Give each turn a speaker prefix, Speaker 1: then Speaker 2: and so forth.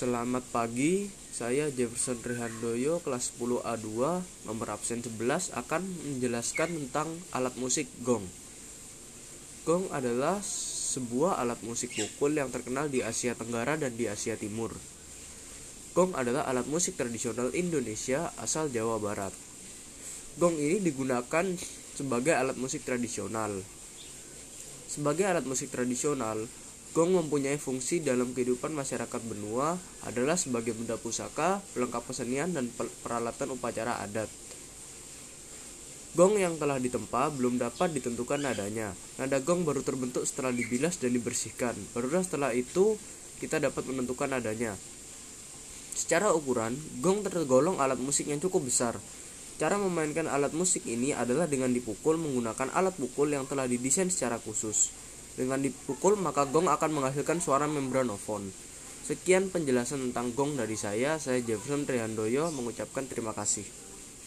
Speaker 1: Selamat pagi, saya Jefferson Rehandoyo kelas 10 A2 nomor absen 11 akan menjelaskan tentang alat musik gong. Gong adalah sebuah alat musik pukul yang terkenal di Asia Tenggara dan di Asia Timur. Gong adalah alat musik tradisional Indonesia asal Jawa Barat. Gong ini digunakan sebagai alat musik tradisional. Sebagai alat musik tradisional, Gong mempunyai fungsi dalam kehidupan masyarakat benua adalah sebagai benda pusaka, pelengkap kesenian, dan peralatan upacara adat. Gong yang telah ditempa belum dapat ditentukan nadanya. Nada gong baru terbentuk setelah dibilas dan dibersihkan. Barulah setelah itu kita dapat menentukan nadanya. Secara ukuran, gong tergolong alat musik yang cukup besar. Cara memainkan alat musik ini adalah dengan dipukul menggunakan alat pukul yang telah didesain secara khusus. Dengan dipukul maka gong akan menghasilkan suara membranofon. Sekian penjelasan tentang gong dari saya. Saya Jefferson Trihandoyo mengucapkan terima kasih.